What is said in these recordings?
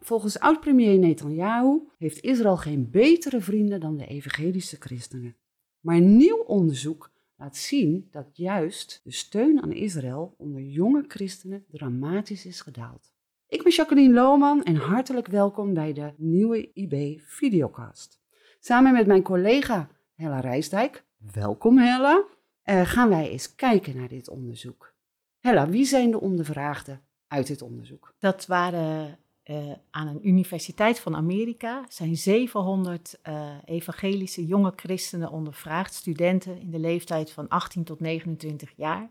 Volgens oud-premier Netanyahu heeft Israël geen betere vrienden dan de evangelische christenen. Maar nieuw onderzoek laat zien dat juist de steun aan Israël onder jonge christenen dramatisch is gedaald. Ik ben Jacqueline Lohman en hartelijk welkom bij de nieuwe IB Videocast. Samen met mijn collega Hella Rijsdijk, welkom Hella, uh, gaan wij eens kijken naar dit onderzoek. Hella, wie zijn de ondervraagden uit dit onderzoek? Dat waren uh, aan een universiteit van Amerika zijn 700 uh, eh, evangelische jonge christenen ondervraagd, studenten in de leeftijd van 18 tot 29 jaar.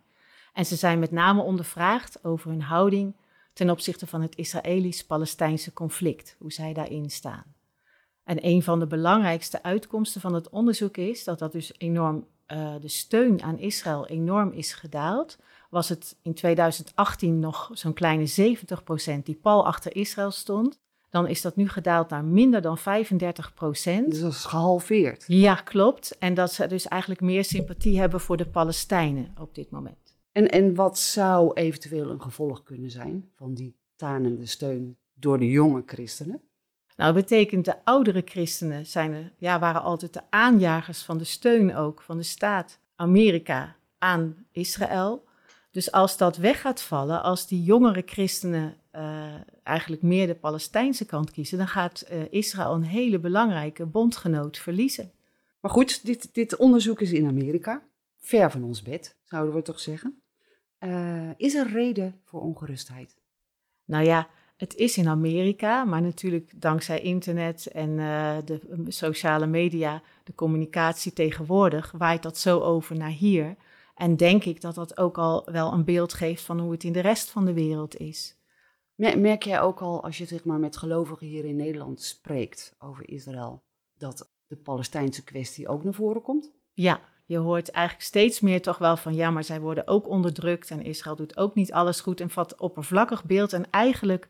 En ze zijn met name ondervraagd over hun houding ten opzichte van het Israëlisch-Palestijnse conflict, hoe zij daarin staan. En een van de belangrijkste uitkomsten van het onderzoek is dat dat dus enorm, uh, de steun aan Israël enorm is gedaald was het in 2018 nog zo'n kleine 70% die pal achter Israël stond. Dan is dat nu gedaald naar minder dan 35% Dus dat is gehalveerd. Ja, klopt. En dat ze dus eigenlijk meer sympathie hebben voor de Palestijnen op dit moment. En, en wat zou eventueel een gevolg kunnen zijn van die tanende steun door de jonge christenen? Nou, dat betekent de oudere christenen zijn er, ja, waren altijd de aanjagers van de steun ook van de staat Amerika aan Israël. Dus als dat weg gaat vallen, als die jongere christenen uh, eigenlijk meer de Palestijnse kant kiezen, dan gaat uh, Israël een hele belangrijke bondgenoot verliezen. Maar goed, dit, dit onderzoek is in Amerika, ver van ons bed, zouden we toch zeggen. Uh, is er reden voor ongerustheid? Nou ja, het is in Amerika, maar natuurlijk dankzij internet en de sociale media, de communicatie tegenwoordig, waait dat zo over naar hier. En denk ik dat dat ook al wel een beeld geeft van hoe het in de rest van de wereld is. Merk jij ook al als je zeg maar, met gelovigen hier in Nederland spreekt over Israël, dat de Palestijnse kwestie ook naar voren komt? Ja, je hoort eigenlijk steeds meer toch wel van ja, maar zij worden ook onderdrukt en Israël doet ook niet alles goed en vat oppervlakkig beeld en eigenlijk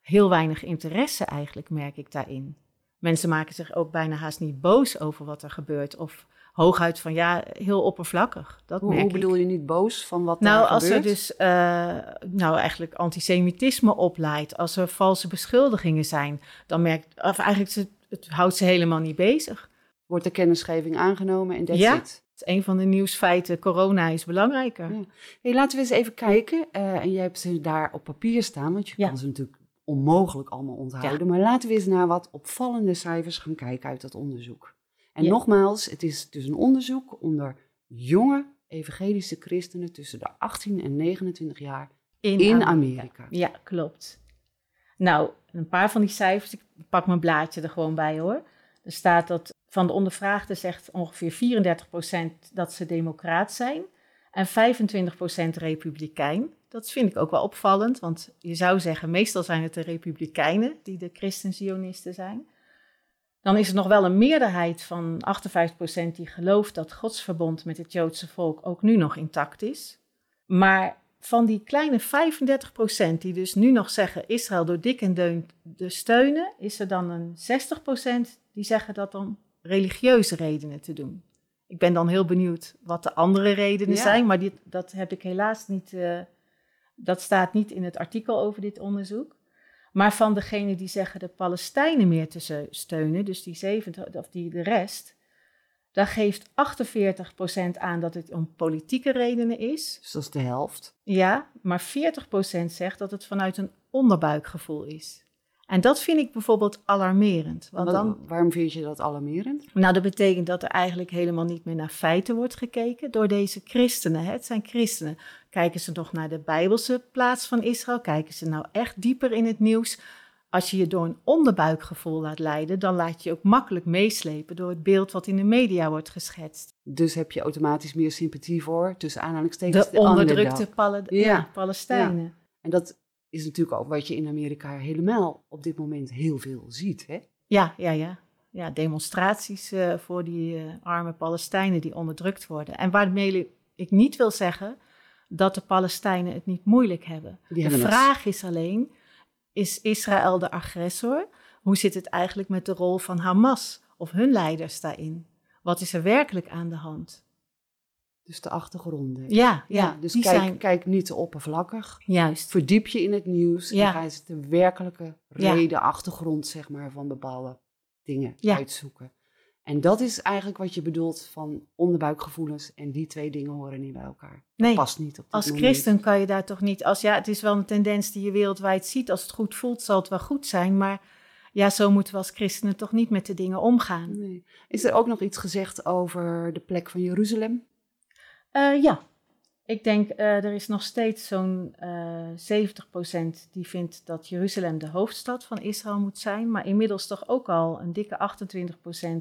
heel weinig interesse eigenlijk merk ik daarin. Mensen maken zich ook bijna haast niet boos over wat er gebeurt of hooguit van ja, heel oppervlakkig. Dat hoe, hoe bedoel je niet boos van wat nou, als gebeurt? er dus uh, nou eigenlijk antisemitisme opleidt, als er valse beschuldigingen zijn, dan merkt, of eigenlijk het, het houdt ze helemaal niet bezig. Wordt de kennisgeving aangenomen en that's ja. it? Het is een van de nieuwsfeiten. Corona is belangrijker. Ja. Hey, laten we eens even kijken. Uh, en jij hebt ze daar op papier staan, want je ja. kan ze natuurlijk onmogelijk allemaal onthouden. Ja. Maar laten we eens naar wat opvallende cijfers gaan kijken uit dat onderzoek. En ja. nogmaals, het is dus een onderzoek onder jonge evangelische christenen tussen de 18 en 29 jaar in, in Amerika. Amerika. Ja, klopt. Nou, een paar van die cijfers, ik pak mijn blaadje er gewoon bij hoor. Er staat dat van de ondervraagden zegt ongeveer 34% dat ze democraat zijn en 25% republikein. Dat vind ik ook wel opvallend, want je zou zeggen, meestal zijn het de republikeinen die de christen-zionisten zijn. Dan is er nog wel een meerderheid van 58% die gelooft dat Gods verbond met het Joodse volk ook nu nog intact is. Maar van die kleine 35% die dus nu nog zeggen Israël door dik en deun te steunen, is er dan een 60% die zeggen dat om religieuze redenen te doen. Ik ben dan heel benieuwd wat de andere redenen ja. zijn, maar dit, dat heb ik helaas niet. Uh, dat staat niet in het artikel over dit onderzoek. Maar van degenen die zeggen de Palestijnen meer te steunen, dus die 70, of die de rest, daar geeft 48% aan dat het om politieke redenen is. Dus dat is de helft. Ja, maar 40% zegt dat het vanuit een onderbuikgevoel is. En dat vind ik bijvoorbeeld alarmerend. Want dan, waarom vind je dat alarmerend? Nou, dat betekent dat er eigenlijk helemaal niet meer naar feiten wordt gekeken door deze christenen. Hè? Het zijn christenen. Kijken ze nog naar de Bijbelse plaats van Israël? Kijken ze nou echt dieper in het nieuws? Als je je door een onderbuikgevoel laat leiden, dan laat je je ook makkelijk meeslepen door het beeld wat in de media wordt geschetst. Dus heb je automatisch meer sympathie voor, tussen aanhalingstekens, de, de onderdrukte Pal ja. Ja, Palestijnen. Ja. En dat is natuurlijk ook wat je in Amerika helemaal op dit moment heel veel ziet. Hè? Ja, ja, ja. Ja, demonstraties uh, voor die uh, arme Palestijnen die onderdrukt worden. En waarmee ik niet wil zeggen dat de Palestijnen het niet moeilijk hebben. Die de hebben vraag het. is alleen, is Israël de agressor? Hoe zit het eigenlijk met de rol van Hamas of hun leiders daarin? Wat is er werkelijk aan de hand? Dus de achtergronden. Ja, ja, dus kijk, zijn kijk niet te oppervlakkig. juist. Verdiep je in het nieuws Ja. en ga eens de werkelijke reden, achtergrond zeg maar, van bepaalde dingen uitzoeken. En dat is eigenlijk wat je bedoelt van onderbuikgevoelens. En die twee dingen horen niet bij elkaar. Nee, Past niet op als moment. christen kan je daar toch niet, als ja, het is wel een tendens die je wereldwijd ziet. Als het goed voelt, zal het wel goed zijn. Maar ja, zo moeten we als christenen toch niet met de dingen omgaan. Nee. Is er ook nog iets gezegd over de plek van Jeruzalem? Eh, ja, ik denk uh, er is nog steeds zo'n uh, 70% die vindt dat Jeruzalem de hoofdstad van Israël moet zijn. Maar inmiddels toch ook al een dikke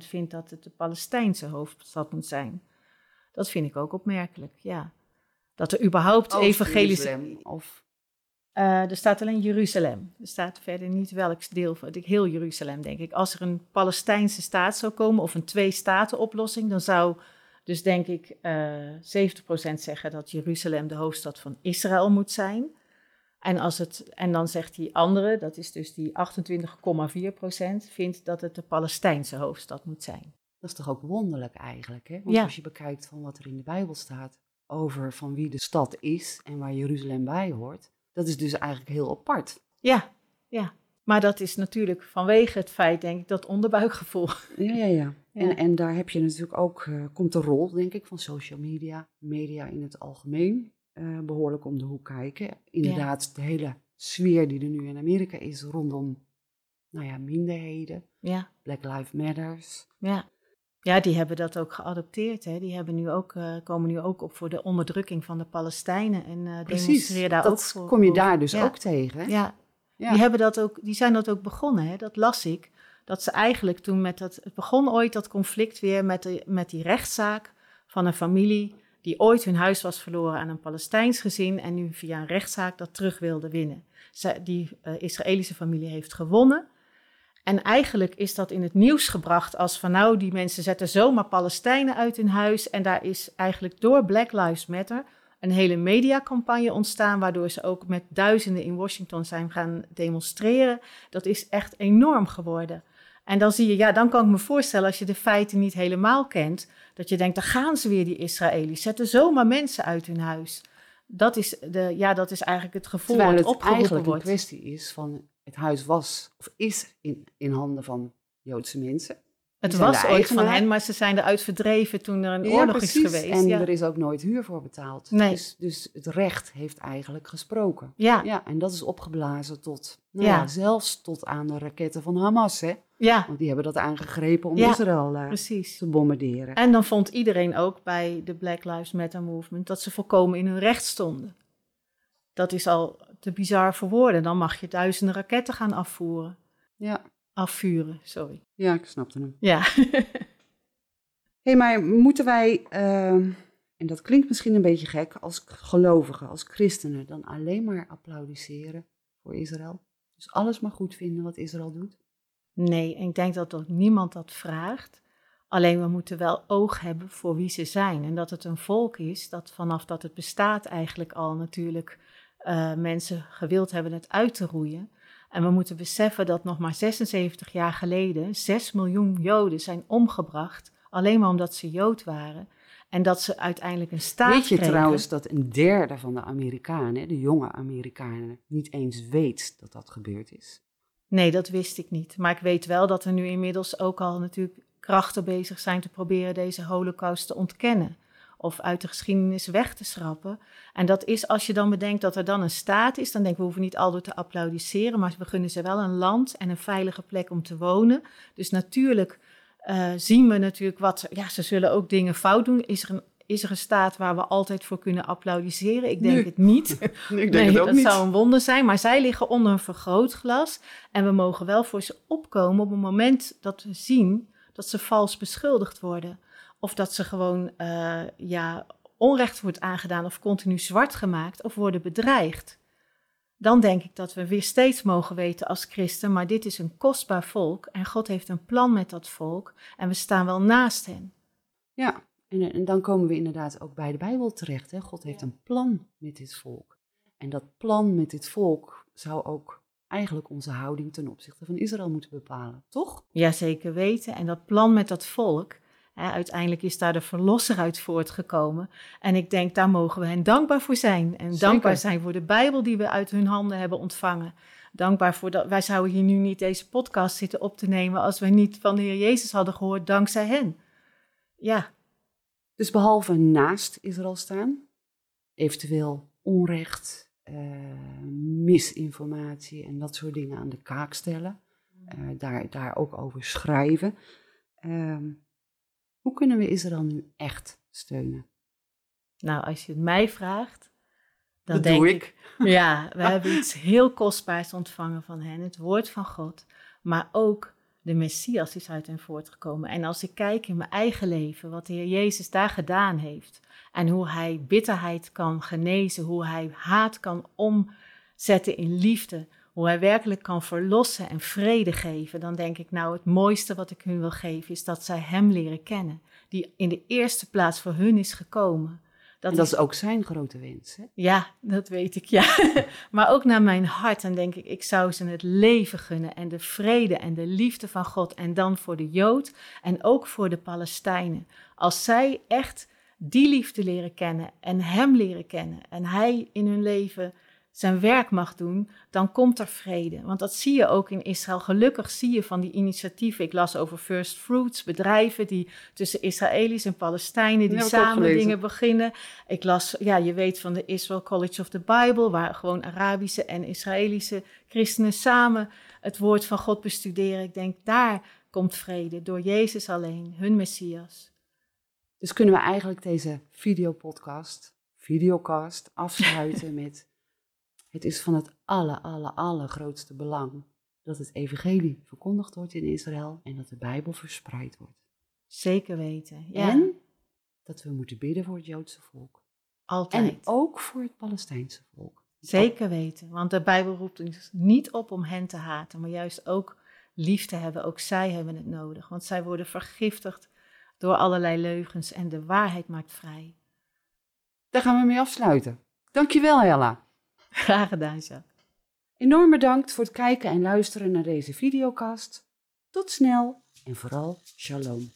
28% vindt dat het de Palestijnse hoofdstad moet zijn. Dat vind ik ook opmerkelijk, ja. Dat er überhaupt evangelische... Of... Uh, er staat alleen Jeruzalem. Er staat verder niet welk deel van heel Jeruzalem, denk ik. Als er een Palestijnse staat zou komen of een twee-staten-oplossing, dan zou dus denk ik uh, 70% zeggen dat Jeruzalem de hoofdstad van Israël moet zijn. En, als het, en dan zegt die andere, dat is dus die 28,4%, vindt dat het de Palestijnse hoofdstad moet zijn. Dat is toch ook wonderlijk eigenlijk, hè? Want Ja. als je bekijkt van wat er in de Bijbel staat over van wie de stad is en waar Jeruzalem bij hoort, dat is dus eigenlijk heel apart. Ja, ja. Maar dat is natuurlijk vanwege het feit, denk ik, dat onderbuikgevoel. Ja, ja, ja. Ja. En, en daar heb je natuurlijk ook, eh, komt de rol, denk ik, van social media, media in het algemeen, eh, behoorlijk om de hoek kijken. Inderdaad, de hele sfeer die er nu in Amerika is rondom, nou ja, minderheden, Ja, Black Lives Matters. ja. Ja, die hebben dat ook geadopteerd. Hè. Die hebben nu ook, eh, komen nu ook op voor de onderdrukking van de Palestijnen. En eh demonstreren daar dat ook voor. kom je daar dus Ja. ook tegen. hè? Ja, Die, hebben dat ook, die zijn dat ook begonnen, hè? dat las ik. Dat ze eigenlijk toen met dat. Het begon ooit dat conflict weer met, de, met die rechtszaak van een familie. die ooit hun huis was verloren aan een Palestijns gezin. en nu via een rechtszaak dat terug wilde winnen. Die eh, Israëlische familie heeft gewonnen. En eigenlijk is dat in het nieuws gebracht als van nou, die mensen zetten zomaar Palestijnen uit hun huis. En daar is eigenlijk door Black Lives Matter een hele mediacampagne ontstaan, waardoor ze ook met duizenden in Washington zijn gaan demonstreren. Dat is echt enorm geworden. En dan zie je, ja, dan kan ik me voorstellen als je de feiten niet helemaal kent, dat je denkt, dan gaan ze weer die Israëli's, zetten zomaar mensen uit hun huis. Dat is, de, ja, dat is eigenlijk het gevoel Terwijl het opgeroepen eigenlijk een wordt. kwestie is van het huis was of is in, in handen van Joodse mensen. Het was ooit van hen, maar ze zijn eruit verdreven toen er een Ja, oorlog precies. is geweest. En ja. er is ook nooit huur voor betaald. Nee. Dus, dus het recht heeft eigenlijk gesproken. ja, Ja, en dat is opgeblazen tot, nou Ja. zelfs tot aan de raketten van Hamas, hè. ja, Want die hebben dat aangegrepen om Israël eh, te bombarderen. En dan vond iedereen ook bij de Black Lives Matter movement dat ze volkomen in hun recht stonden. Dat is al te bizar voor woorden. Dan mag je duizenden raketten gaan afvoeren. Ja, Afvuren, sorry. ja ik snapte hem. Ja. Hé, hey, maar moeten wij, ehm, en dat klinkt misschien een beetje gek, als gelovigen, als christenen, dan alleen maar applaudisseren voor Israël? Dus alles maar goed vinden wat Israël doet? Nee, ik denk dat ook niemand dat vraagt. Alleen we moeten wel oog hebben voor wie ze zijn. En dat het een volk is dat vanaf dat het bestaat eigenlijk al natuurlijk eh, mensen gewild hebben het uit te roeien. En we moeten beseffen dat nog maar 76 jaar geleden 6 miljoen Joden zijn omgebracht. Alleen maar omdat ze Jood waren. En dat ze uiteindelijk een staat Weet je kregen. trouwens dat een derde van de Amerikanen, de jonge Amerikanen, niet eens weet dat dat gebeurd is? Nee, dat wist ik niet. Maar ik weet wel dat er nu inmiddels ook al natuurlijk krachten bezig zijn te proberen deze holocaust te ontkennen. Of uit de geschiedenis weg te schrappen. En dat is als je dan bedenkt dat er dan een staat is, dan denk ik, we hoeven niet altijd te applaudisseren, maar we gunnen ze wel een land en een veilige plek om te wonen. Dus natuurlijk eh, zien we natuurlijk wat, ze- ja, ze zullen ook dingen fout doen. Is er een, is er een staat waar we altijd voor kunnen applaudisseren? Ik denk het niet. Ik nee, dat zou een wonder zijn. Maar zij liggen onder een vergrootglas. En we mogen wel voor ze opkomen op het moment dat we zien dat ze vals beschuldigd worden. Of dat ze gewoon eh, ja, onrecht wordt aangedaan of continu zwart gemaakt of worden bedreigd. Dan denk ik dat we weer steeds mogen weten als christen, maar dit is een kostbaar volk en God heeft een plan met dat volk en we staan wel naast hen. Ja, en, en dan komen we inderdaad ook bij de Bijbel terecht. Hè? God heeft Ja. een plan met dit volk. En dat plan met dit volk zou ook eigenlijk onze houding ten opzichte van Israël moeten bepalen, toch? Ja, zeker weten. En dat plan met dat volk uiteindelijk is daar de verlosser uit voortgekomen. En ik denk, daar mogen we hen dankbaar voor zijn. En Zeker. dankbaar zijn voor de Bijbel die we uit hun handen hebben ontvangen. Dankbaar voor dat wij zouden hier nu niet deze podcast zitten op te nemen als we niet van de Heer Jezus hadden gehoord dankzij hen. Ja, Dus behalve naast Israël staan, eventueel onrecht, eh, misinformatie en dat soort dingen aan de kaak stellen, eh, daar, daar ook over schrijven. Ehm, hoe kunnen we Israël nu echt steunen? nou als je het mij vraagt, dan dat denk doe ik ik. Ja, we hebben iets heel kostbaars ontvangen van hen, het woord van God, maar ook de Messias is uit hen voortgekomen. En als ik kijk in mijn eigen leven, wat de Heer Jezus daar gedaan heeft en hoe hij bitterheid kan genezen, hoe hij haat kan omzetten in liefde, hoe hij werkelijk kan verlossen en vrede geven, dan denk ik nou het mooiste wat ik hun wil geven is dat zij hem leren kennen, die in de eerste plaats voor hun is gekomen. En dat is ook zijn grote wens. Hè? Ja, dat weet ik, ja. maar ook naar mijn hart. Dan denk ik, ik zou ze het leven gunnen en de vrede en de liefde van God. En dan voor de Jood en ook voor de Palestijnen. Als zij echt die liefde leren kennen en Hem leren kennen en Hij in hun leven zijn werk mag doen, dan komt er vrede. Want dat zie je ook in Israël. Gelukkig zie je van die initiatieven. Ik las over First Fruits, bedrijven die tussen Israëli's en Palestijnen die samen dingen beginnen. Ik las, ja, je weet van de Israel College of the Bible, waar gewoon Arabische en Israëlische christenen samen het woord van God bestuderen. Ik denk, daar komt vrede door Jezus alleen, hun Messias. Dus kunnen we eigenlijk deze videopodcast, videocast, afsluiten met... Het is van het aller, aller, allergrootste belang dat het evangelie verkondigd wordt in Israël en dat de Bijbel verspreid wordt. Zeker weten. Ja, En dat we moeten bidden voor het Joodse volk. altijd. En ook voor het Palestijnse volk. Zeker weten, want de Bijbel roept ons niet op om hen te haten, maar juist ook lief te hebben. Ook zij hebben het nodig, want zij worden vergiftigd door allerlei leugens en de waarheid maakt vrij. Daar gaan we mee afsluiten. Dankjewel, Ella. Graag gedaan, Jacques. Enorm bedankt voor het kijken en luisteren naar deze videocast. Tot snel en vooral shalom.